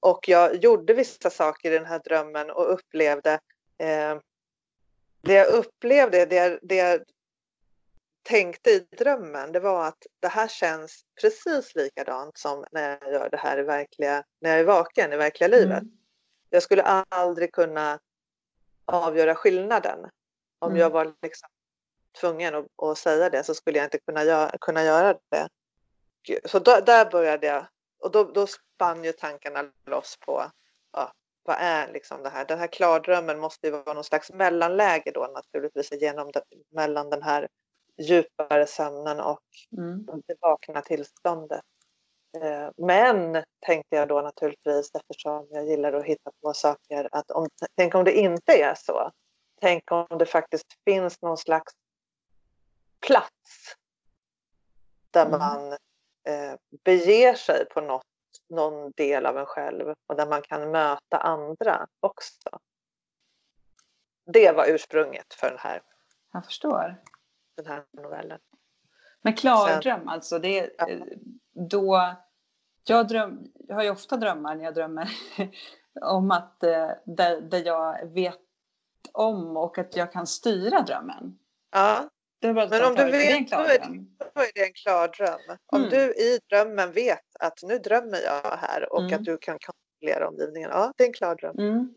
Och jag gjorde vissa saker i den här drömmen och upplevde eh, det jag upplevde, det, jag- det jag tänkte i drömmen, det var att det här känns precis likadant som när jag gör det här i verkliga, när jag är vaken i verkliga livet. Mm. Jag skulle aldrig kunna avgöra skillnaden. Om Mm. jag var liksom tvungen att, att säga det så skulle jag inte kunna göra, kunna göra det. Så då, där började jag och då, då spann ju tankarna loss på vad är liksom det här? Den här klardrömmen måste ju vara någon slags mellanläge då naturligtvis genom det, mellan den här djupare sömnen och Mm. det vakna tillståndet. Eh, Men tänkte jag då naturligtvis eftersom jag gillar att hitta på saker att om, tänk om det inte är så. Tänk om det faktiskt finns någon slags plats där Mm. man eh, beger sig på något, någon del av en själv och där man kan möta andra också. Det var ursprunget för den här, Jag förstår. den här novellen. Men klardröm alltså, det är Ja. eh, då... Jag, dröm, jag har ju ofta drömmar när jag drömmer (laughs) om att eh, där, där jag vet om och att jag kan styra drömmen. Ja, Men om du vet, då är, då är det en klar dröm. Om Mm. du i drömmen vet att nu drömmer jag här och Mm. att du kan kontrollera omgivningen. Ja, det är en klar dröm. Mm.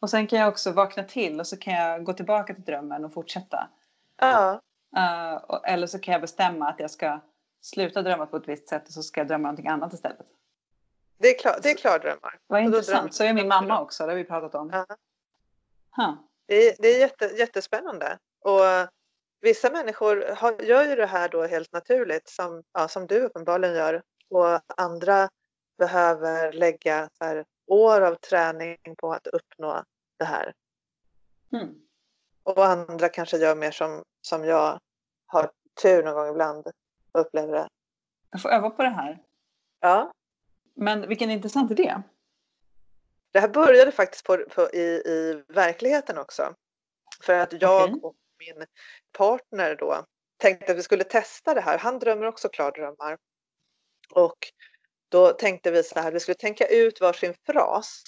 Och sen kan jag också vakna till och så kan jag gå tillbaka till drömmen och fortsätta. Ja, och, eller så kan jag bestämma att jag ska sluta drömma på ett visst sätt och så ska jag drömma någonting annat istället. det är, klar, det är klardrömmar. Vad intressant. Så är min mamma också, det har vi pratat om. Ja. Huh. Det är, det är jätte, jättespännande. Och vissa människor har, gör ju det här då helt naturligt som, ja, som du uppenbarligen gör. Och andra behöver lägga här, år av träning på att uppnå det här. Mm. Och andra kanske gör mer som, som jag har tur någon gång ibland och upplever det. Jag får öva på det här. Ja, Men vilken intressant idé. det här började faktiskt på, på, i, i verkligheten också. För att jag Okej. och min partner då tänkte att vi skulle testa det här. Han drömmer också klardrömmar. Och då tänkte vi så här, vi skulle tänka ut varsin fras.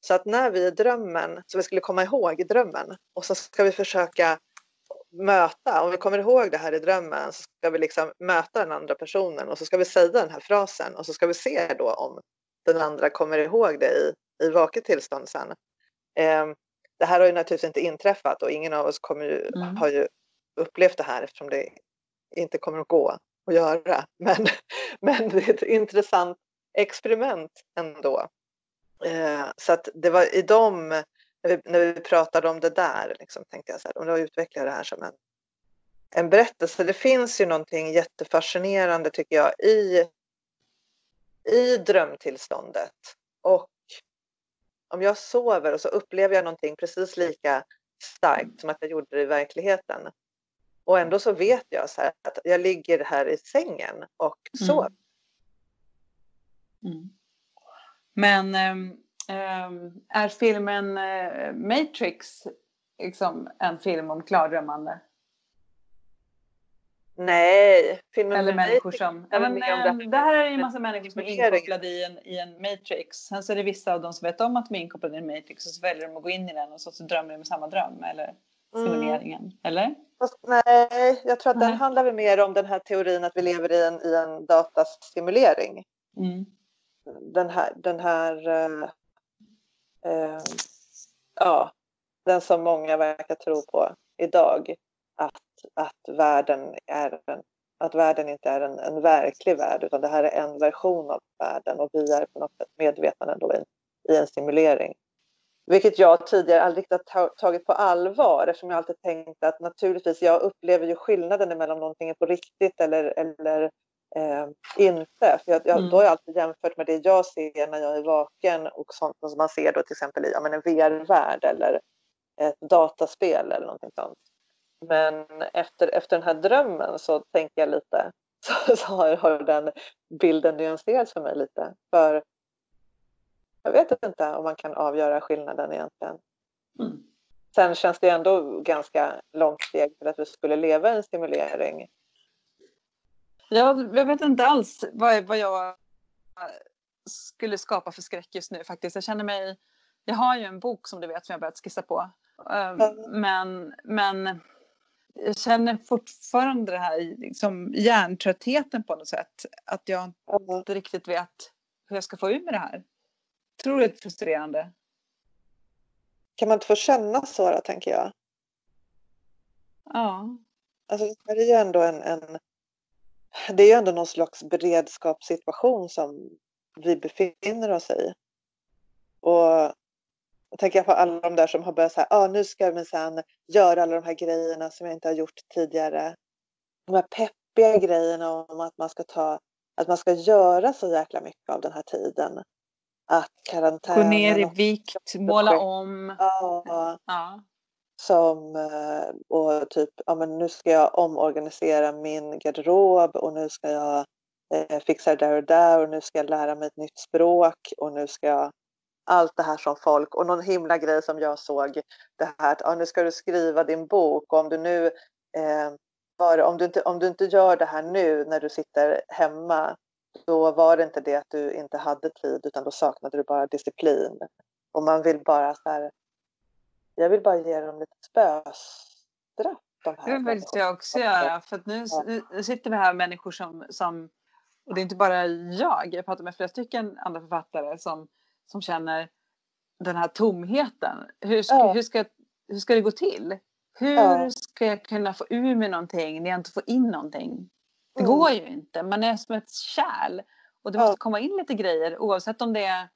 Så att när vi i drömmen, så vi skulle komma ihåg drömmen. Och så ska vi försöka möta, om vi kommer ihåg det här i drömmen så ska vi liksom möta den andra personen och så ska vi säga den här frasen och så ska vi se då om den andra kommer ihåg det i, i vaket tillstånd sen. Eh, det här har ju naturligtvis inte inträffat och ingen av oss kommer ju, Mm. har ju upplevt det här eftersom det inte kommer att gå att göra. (laughs) Men, men det är ett intressant experiment ändå. Eh, så att det var i dem, när vi, när vi pratade om det där, liksom, tänkte jag så här, om jag utvecklar det här som en, en berättelse. Det finns ju någonting jättefascinerande tycker jag i, i drömtillståndet. Och om jag sover och så upplever jag någonting precis lika starkt som att jag gjorde det i verkligheten. Och ändå så vet jag så här att jag ligger här i sängen och sover. Mm. Men ehm, ehm, är filmen eh, Matrix liksom en film om klardrömmande? Nej, filmen Eller människor som... Ja, men, det här det här är ju en massa människor som är inkopplade i en, i en Matrix. Sen så är det vissa av dem som vet om att de är inkopplade i en Matrix och så väljer de att gå in i den och så, så drömmer de samma dröm eller Mm. simuleringen. Eller? Fast, nej, jag tror att den Nej. handlar väl mer om den här teorin att vi lever i en, i en datasimulering. Mm. Den här, den här eh, eh, ja, den som många verkar tro på idag. Att, att, världen, är en, att världen inte är en, en verklig värld utan det här är en version av världen och vi är på något sätt medvetna ändå i, i en simulering. Vilket jag tidigare aldrig riktigt tagit på allvar eftersom jag alltid tänkt att naturligtvis jag upplever ju skillnaden mellan någonting är på riktigt eller, eller eh, inte. För jag, jag, Mm. Då har jag alltid jämfört med det jag ser när jag är vaken och sånt som man ser då till exempel i ja, men en VR-värld eller ett dataspel eller någonting sånt. Men efter, efter den här drömmen så tänker jag lite (laughs) så, så har, har den bilden nyanserats för mig lite. För jag vet inte om man kan avgöra skillnaden egentligen. Mm. Sen känns det ändå ganska långt steg till att vi skulle leva i en simulering. Jag, jag vet inte alls vad, vad jag skulle skapa för skräck just nu faktiskt. Jag känner mig... Jag har ju en bok som du vet som jag börjat skissa på. Mm. Men, men jag känner fortfarande det här liksom hjärntröttheten på något sätt. Att jag inte riktigt vet hur jag ska få ur med det här. Otroligt frustrerande. Kan man inte få känna så då, tänker jag? Ja. Alltså, det är ju ändå en, en... Det är ju ändå någon slags beredskapssituation som vi befinner oss i. Och jag tänker på alla de där som har börjat säga, ah, nu ska jag minsann göra alla de här grejerna som jag inte har gjort tidigare. De här peppiga grejerna om att man ska ta, att man ska göra så jäkla mycket av den här tiden. Att karantänen... Gå ner i vikt, måla om. Ja, Ja. som eh, och typ, ja men nu ska jag omorganisera min garderob och nu ska jag eh, fixa det där och där och nu ska jag lära mig ett nytt språk och nu ska jag allt det här som folk och någon himla grej som jag såg det här att ja, nu ska du skriva din bok och om du nu eh, var, om, du inte, om du inte gör det här nu när du sitter hemma då var det inte det att du inte hade tid utan då saknade du bara disciplin och man vill bara så här jag vill bara ge dem lite spöstraff de Det vill jag också göra. För att nu, nu sitter vi här människor som, som, och det är inte bara jag, jag pratar med flera stycken andra författare som, som känner den här tomheten. Hur ska, Ja. hur ska, hur ska det gå till? Hur Ja. ska jag kunna få ur mig någonting när jag inte får in någonting? Det Mm. går ju inte. Man är som ett kärl. Och det Ja. måste komma in lite grejer oavsett om det är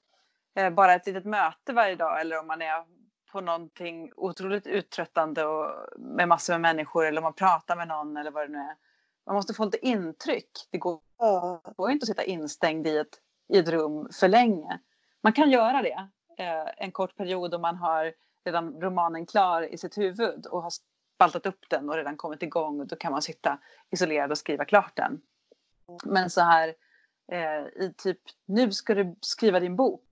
eh, bara ett litet möte varje dag eller om man är på någonting otroligt uttröttande och med massor med människor eller om man pratar med någon eller vad det nu är. Man måste få lite intryck. Det går Ja, går ju inte att sitta instängd i ett, i ett rum för länge. Man kan göra det eh, en kort period om man har redan romanen klar i sitt huvud och har spaltat upp den och redan kommit igång. Och då kan man sitta isolerad och skriva klart den. Men så här eh, i typ nu ska du skriva din bok.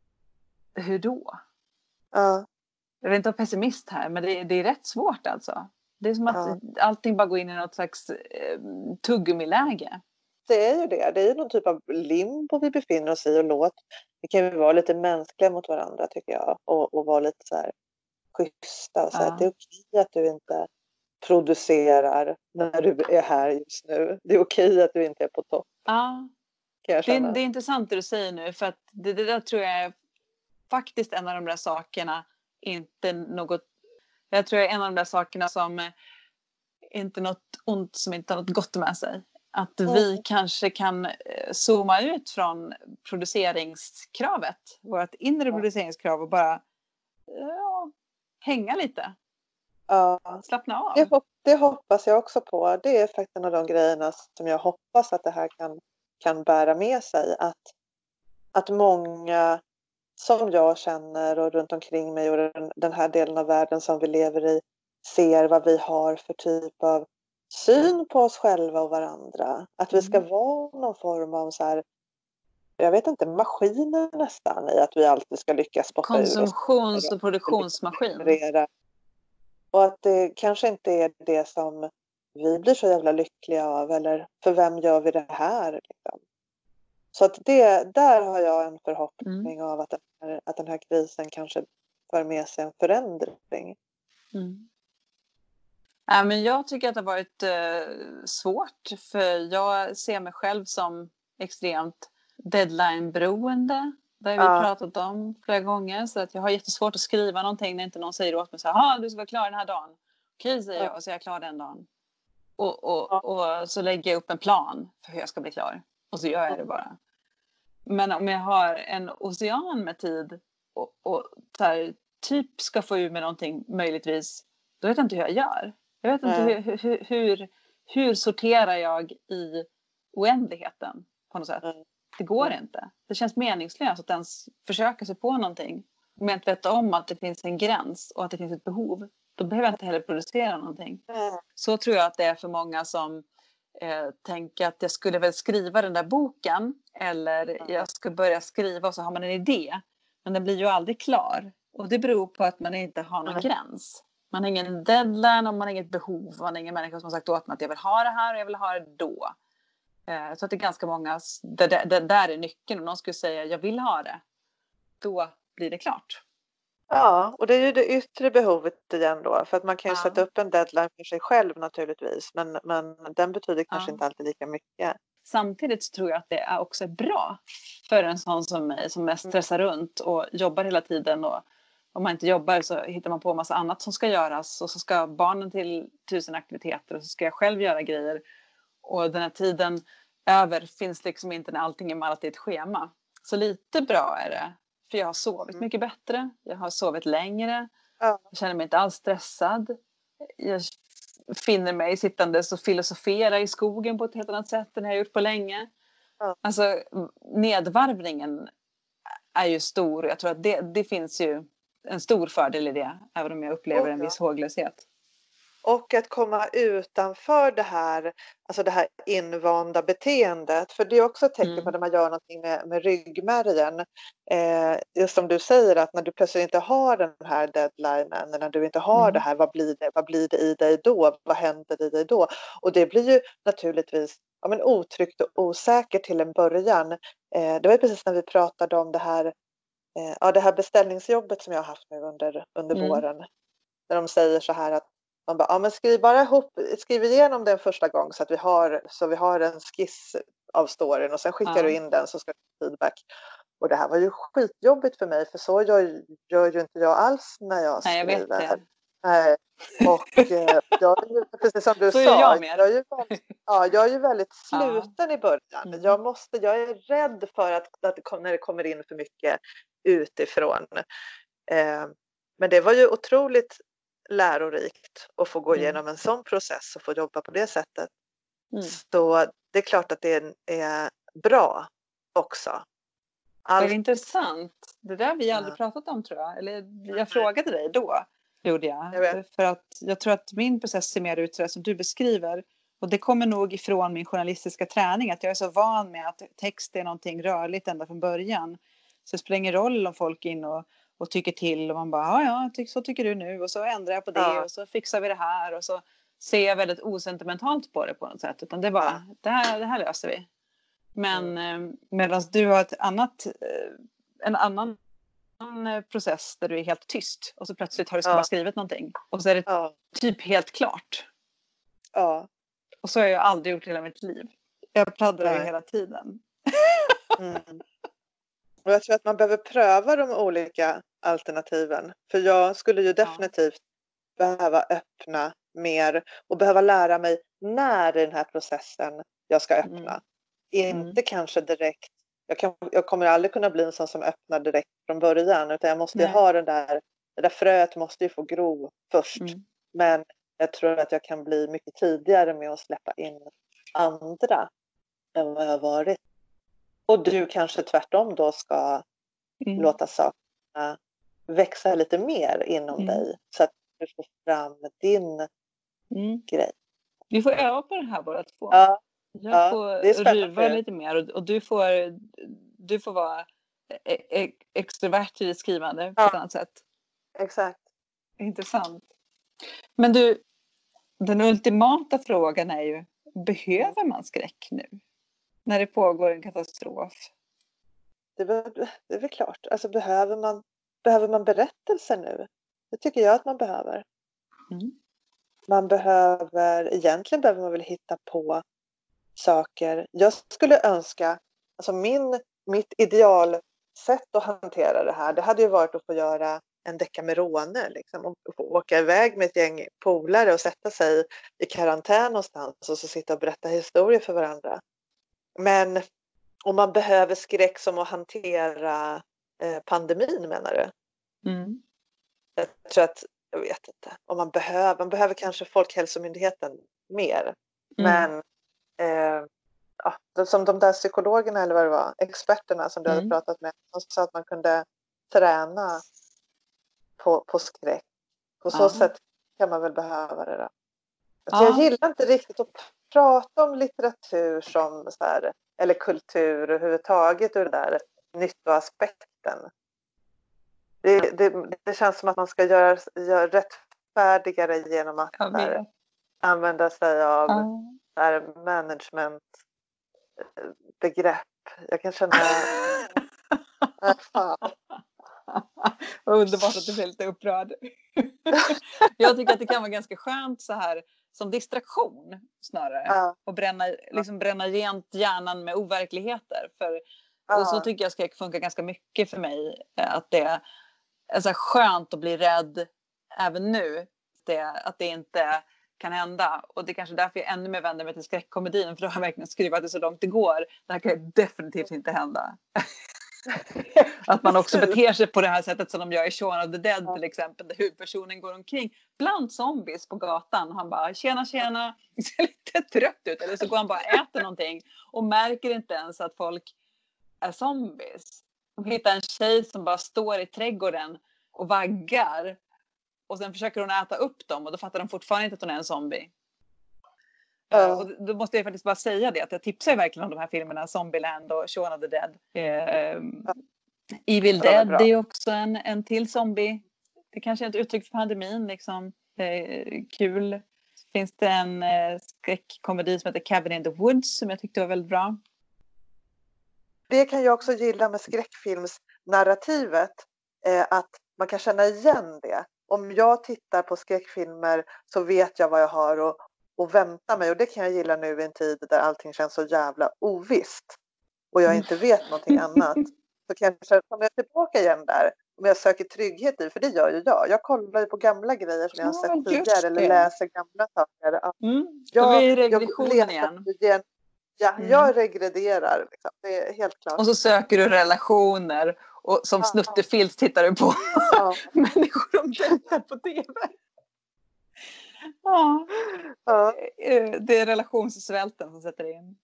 Hur då? ja, Jag vill inte vara pessimist här men det, det är rätt svårt alltså. Det är som att Ja. allting bara går in i något slags eh, tuggummiläge. Det är ju det. Det är ju någon typ av limbo vi befinner oss i och låt. Vi kan ju vara lite mänskliga mot varandra tycker jag och, och vara lite så här schyssta och säga Ja. att det är okej att du inte producerar när du är här just nu. Det är okej att du inte är på topp Ja, Det, det är intressant det du säger nu för att det, det där tror jag är faktiskt en av de där sakerna inte något jag tror jag är en av de där sakerna som eh, inte något ont som inte har något gott med sig. Att vi Mm. kanske kan eh, zooma ut från produceringskravet, vårt inre Ja. produceringskrav och bara ja, hänga lite, Ja. slappna av. Det, hop- det hoppas jag också på. Det är faktiskt en av de grejerna som jag hoppas att det här kan, kan bära med sig. Att, att många som jag känner och runt omkring mig och den, den här delen av världen som vi lever i ser vad vi har för typ av syn på oss själva och varandra. Att vi ska Mm. vara någon form av så här, jag vet inte, maskiner nästan i att vi alltid ska lyckas spotta Konsumtions och produktionsmaskin. leverera. Och att det kanske inte är det som vi blir så jävla lyckliga av eller för vem gör vi det här? Liksom. Så att det, där har jag en förhoppning av att den, här, att den här krisen kanske för med sig en förändring. Mm. Ja, men jag tycker att det har varit eh, svårt för jag ser mig själv som extremt deadline-beroende. Det har vi Ja. pratat om flera gånger. Så att jag har jättesvårt att skriva någonting när inte någon säger åt mig så här, du ska vara klar den här dagen. Okej, säger Ja. jag och så är jag klar den dagen. Och, och, Ja. och så lägger jag upp en plan för hur jag ska bli klar. Och så gör jag det bara. Men om jag har en ocean med tid och, och här, typ ska få ur mig någonting möjligtvis, då vet jag inte hur jag gör. Jag vet inte hur, hur, hur, hur sorterar jag i oändligheten på något sätt. Mm. Det går Mm. inte. Det känns meningslöst att ens försöka sig på någonting. Om jag inte vet om att det finns en gräns och att det finns ett behov, då behöver jag inte heller producera någonting. Så tror jag att det är för många som eh, tänker att jag skulle väl skriva den där boken eller jag ska börja skriva och så har man en idé. Men den blir ju aldrig klar. Och det beror på att man inte har någon gräns. Man har ingen deadline och man har inget behov. Man har ingen människa som har sagt åt mig att jag vill ha det här och jag vill ha det då. Eh, så att det är ganska många, det, det, det där är nyckeln. Om någon skulle säga jag vill ha det, då blir det klart. Ja, och det är ju det yttre behovet igen då. För att man kan ju Ja. sätta upp en deadline för sig själv naturligtvis. Men, men den betyder kanske Ja. inte alltid lika mycket. Samtidigt så tror jag att det är också bra för en sån som mig som mest stressar runt och jobbar hela tiden. Och om man inte jobbar så hittar man på en massa annat som ska göras och så ska barnen till tusen aktiviteter och så ska jag själv göra grejer. Och den här tiden över finns liksom inte när allting är mallat i ett schema. Så lite bra är det. För jag har sovit Mm. mycket bättre. Jag har sovit längre. Ja. Jag känner mig inte alls stressad. Jag finner mig sittandes och filosofera i skogen på ett helt annat sätt än jag gjort på länge. Alltså nedvarvningen är ju stor. Jag tror att det, det finns ju en stor fördel i det. Även om jag upplever en viss håglöshet. Och att komma utanför det här, alltså det här invanda beteendet. För det är också ett tecken Mm. på när man gör någonting med, med ryggmärgen. Eh, just som du säger att när du plötsligt inte har den här deadlinen, när du inte har Mm. det här, vad blir det, vad blir det i dig då? Vad händer i dig då? Och det blir ju naturligtvis ja, men otryggt och osäkert till en början. Eh, det var precis när vi pratade om det här, eh, ja, det här beställningsjobbet som jag har haft nu under, under Mm. våren. När de säger så här att Man bara, ja men skriv bara ihop, skriv igenom den första gång så att vi har, så vi har en skiss av storyn och sen skickar Ja. du in den så ska du få feedback. Och det här var ju skitjobbigt för mig för så gör, gör ju inte jag alls när jag Nej, jag skriver. vet det. Nej. Och eh, jag är ju, precis som du (laughs) Så sa, jag jag är ju väldigt, ja, jag är ju väldigt (laughs) Ja. sluten i början. Mm. Jag, måste, jag är rädd för att, att när det kommer in för mycket utifrån. Eh, men det var ju otroligt lärorikt att få gå Mm. igenom en sån process och få jobba på det sättet. Mm. Så det är klart att det är, är bra också. Allt, intressant. Det där vi aldrig pratat om tror jag. Eller jag frågade dig då. Gjorde jag. Jag. För att jag tror att min process ser mer ut så som du beskriver. Och det kommer nog ifrån min journalistiska träning. Att jag är så van med att text är någonting rörligt ända från början. Så det spelar ingen roll om folk inne och, och tycker till. Och man bara, ja, ja, så tycker du nu. Och så ändrar jag på det. Ja. Och så fixar vi det här. Och så ser jag väldigt osentimentalt på det på något sätt. Utan det är bara, det, här, det här löser vi. Men mm. medan du har ett annat, eh, en annan eh, process där du är helt tyst och så plötsligt har du Ja. bara skrivit någonting och så är det ja, typ helt klart. ja. Och så har jag aldrig gjort i hela mitt liv. Jag pladdrar ju hela tiden. Mm. Och jag tror att man behöver pröva de olika alternativen. För jag skulle ju definitivt behöva öppna mer och behöva lära mig när i den här processen jag ska öppna. Mm. Inte kanske direkt. Jag, kan, jag kommer aldrig kunna bli en sån som öppnar direkt från början utan jag måste ju Nej. ha den där, det där fröet måste ju få gro först. Mm. Men jag tror att jag kan bli mycket tidigare med att släppa in andra än vad jag har varit. Och du kanske tvärtom då ska Mm. låta sakerna växa lite mer inom Mm. dig så att du får fram din Mm. grej. Vi får öva på det här båda två. Ja, Jag ja, får ruva lite mer och, och du, får, du får vara e- e- extrovert i ditt skrivande på Ja. ett annat sätt. exakt. Intressant. Men du, den ultimata frågan är ju, behöver man skräck nu? När det pågår en katastrof? Det det är väl klart. Alltså behöver man, behöver man berättelser nu? Det tycker jag att man behöver. Mm. Man behöver, egentligen behöver man väl hitta på saker. Jag skulle önska, alltså min, mitt idealsätt att hantera det här, det hade ju varit att få göra en Decamerone liksom, och få åka iväg med ett gäng polare och sätta sig i karantän någonstans och så sitta och berätta historier för varandra. Men om man behöver skräck som att hantera eh, pandemin menar du? Mm. Jag tror att, jag vet inte, om man behöver, man behöver kanske Folkhälsomyndigheten mer. Mm. Men eh, som de där psykologerna eller vad det var, experterna som du Mm. hade pratat med, de sa att man kunde träna på, på skräck. På så Ja. sätt kan man väl behöva det. Då. Ja. Så jag gillar inte riktigt att prata om litteratur som så här, eller kultur överhuvudtaget ur den där nyttoaspekten. Det, det, det känns som att man ska göra, göra rättfärdigare genom att här, använda sig av så här, managementbegrepp. Jag kan känna... (laughs) Äh, underbart att du blev lite upprörd. (laughs) jag tycker att det kan vara ganska skönt så här som distraktion snarare. Ja, Och bränna, liksom bränna rent hjärnan med overkligheter. För, och så tycker jag skräck funkar ganska mycket för mig. eh, Att det är så skönt att bli rädd även nu. Det, att det inte kan hända. Och det är kanske därför jag ännu mer vänder mig till skräckkomedin. För då har jag verkligen skruvat det så långt det går. Det här kan definitivt inte hända. (laughs) Att man också beter sig på det här sättet som de gör i Shaun of the Dead Ja. till exempel. Där huvudpersonen går omkring bland zombies på gatan. Han bara tjena tjena. (laughs) Ser lite trött ut. Eller så går han bara och äter någonting. Och märker inte ens att folk är zombies. De hittar en tjej som bara står i trädgården och vaggar. Och sen försöker hon äta upp dem och då fattar de fortfarande inte att hon är en zombie. Ja. Eh, Och då måste jag faktiskt bara säga det att jag tipsar verkligen om de här filmerna Zombieland och Shaun of the Dead. Eh, Evil Ja, de är Dead bra. det är också en, en till zombie. Det kanske är ett uttryck för pandemin liksom. Eh, kul. Finns det en eh, skräckkomedi som heter Cabin in the Woods som jag tyckte var väldigt bra. Det kan jag också gilla med skräckfilmsnarrativet. Eh, att man kan känna igen det. om jag tittar på skräckfilmer så vet jag vad jag har och, och vänta mig och det kan jag gilla nu i en tid där allting känns så jävla ovisst och jag inte vet någonting annat. (laughs) Så kanske kommer jag tillbaka igen där om jag söker trygghet i, för det gör ju jag. Jag kollar ju på gamla grejer som jag har Ja, sett just tidigare eller läser gamla saker. Ja, Mm. Jag- är det jag regressionen igen. igen. Ja, Mm. jag regrederar. Liksom. Det är helt klart. Och så söker du relationer och som Ja. snuttefilt tittar du på Ja, (laughs) människor de dejtar på tv. Ja, ja. eh, det är relationssvälten som sätter in.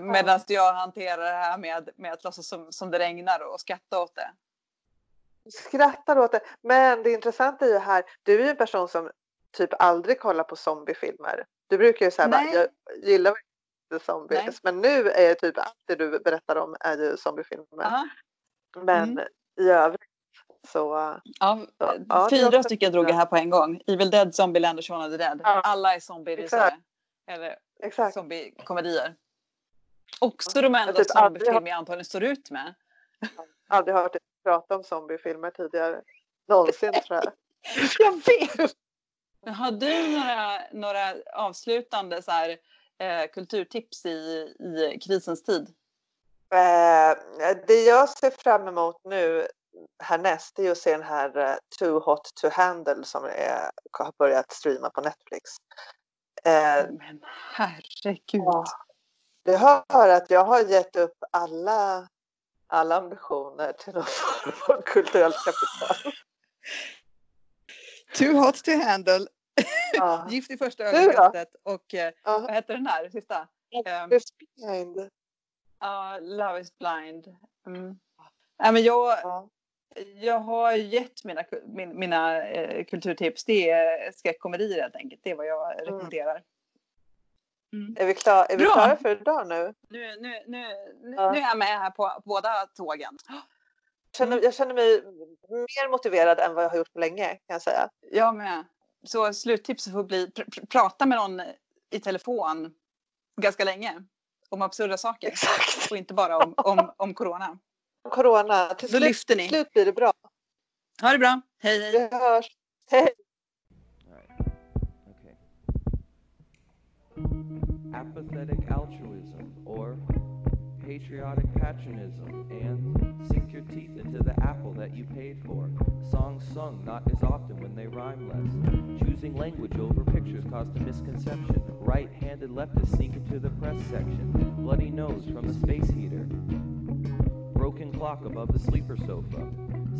Medan jag hanterar det här med, med att låtsas som, som det regnar och skratta åt det. skrattar åt det. Men det intressanta är ju här, du är ju en person som typ aldrig kollar på zombiefilmer. Du brukar ju säga bara, Nej. jag gillar inte zombies. Nej. Men nu är typ allt det du berättar om är ju zombiefilmer. Aha. Men Mm. i övrigt så... Ja, Ja, fyra stycken drog jag här på en gång. Evil Dead, Zombieland och Shaun of the Dead. Ja. Alla är zombierysare. Exakt. Eller Exakt. zombiekomedier. Också de Jag enda typ zombiefilmer jag antagligen står ut med. Aldrig hört dig prata om zombiefilmer tidigare. Någonsin tror jag. (laughs) Jag vet! Men har du några, några avslutande så här, eh, kulturtips i, i krisens tid? Eh, det jag ser fram emot nu härnäst är ju att se den här eh, Too Hot To Handle som är, har börjat streama på Netflix. Eh, Men herregud. Ja. Du hör att jag har gett upp alla, alla ambitioner till någon form av kulturellt kapital. Too hot to handle. Ja. (laughs) Gift i första ögonkastet. Och eh, Ja. vad heter den här sista? Ehm, It's behind. Ja, Love is blind. Mm. Ja, men jag, Ja. Jag har gett mina, min, mina eh, kulturtips. Det är skräckkomedier helt enkelt. Det är vad jag rekommenderar. Mm. Är vi, klar, är vi Bra. klara för idag nu? Nu, nu, nu, nu, Ja. nu är jag med här på båda tågen. Jag känner, jag känner mig mer motiverad än vad jag har gjort på länge kan jag säga. Jag med. Så sluttipset får bli pr- pr- prata med någon i telefon ganska länge. Om absurda saker. Exakt. Och inte bara om, om, om corona. Corona, till Då slut, lyfter ni. till slut blir det bra. Ha det bra. Hej hej. Vi hörs. Hej! Apathetic altruism or patriotic patriotism and sink your teeth into the apple that you paid for. Songs sung not as often when they rhyme less. Choosing language over pictures caused a misconception. Right-handed leftists sneak into the press section. Bloody nose from the space heater. Broken clock above the sleeper sofa.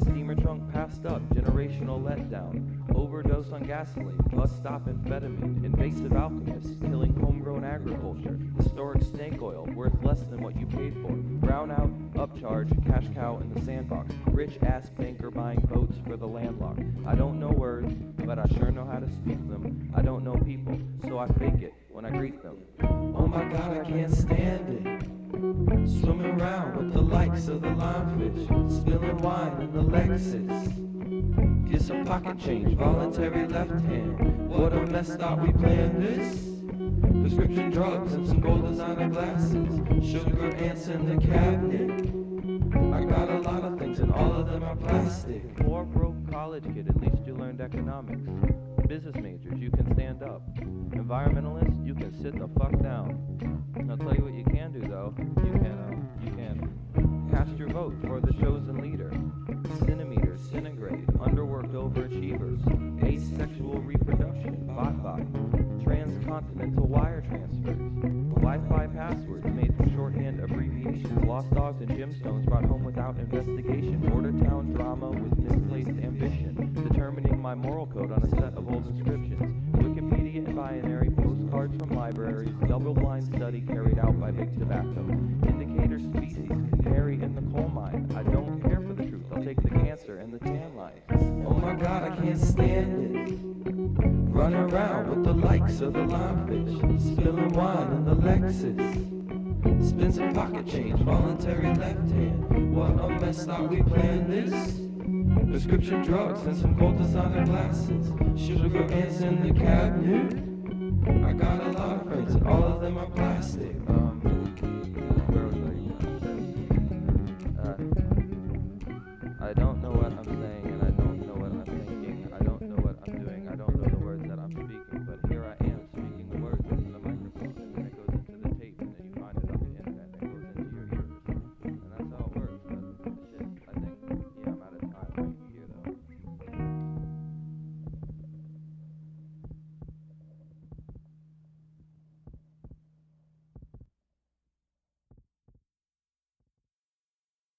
Steamer trunk passed up, generational letdown. Overdose on gasoline, bus stop amphetamine. Invasive alchemists killing homegrown agriculture. Historic snake oil, worth less than what you paid for. Brownout, upcharge, cash cow in the sandbox. Rich ass banker buying boats for the landlocked. I don't know words, but I sure know how to speak them. I don't know people, so I fake it when I greet them. Oh my god, I can't stand it. Swimming around with the likes of the limefish, spilling wine in the Lexus. Get some pocket change, voluntary left hand. What a mess thought we planned this. Prescription drugs and some gold designer glasses. Sugar ants in the cabinet. I got a lot of things and all of them are plastic. Poor broke college kid, at least you learned economics. Business majors, you can stand up. Environmentalists, you can sit the fuck down. I'll tell you what you can do though. You can, uh, you can cast your vote for the chosen leader. Centimeters, centigrade, underworked overachievers, asexual reproduction, bot bot, transcontinental wire transfers, Wi-Fi passwords and gemstones brought home without investigation, border town drama with misplaced ambition, determining my moral code on a set of old inscriptions, Wikipedia and binary postcards from libraries, double-blind study carried out by big tobacco, indicator species, canary in the coal mine. I don't care for the truth. I'll take the cancer and the tan lines. Oh my God, I can't stand it. Run around with the likes of the limefish, spilling wine in the Lexus. Spin some pocket change, voluntary left hand. What a mess thought we planned this. Prescription drugs and some gold designer glasses. Sugar ants in the cabinet. I got a lot of friends and all of them are plastic. Uh,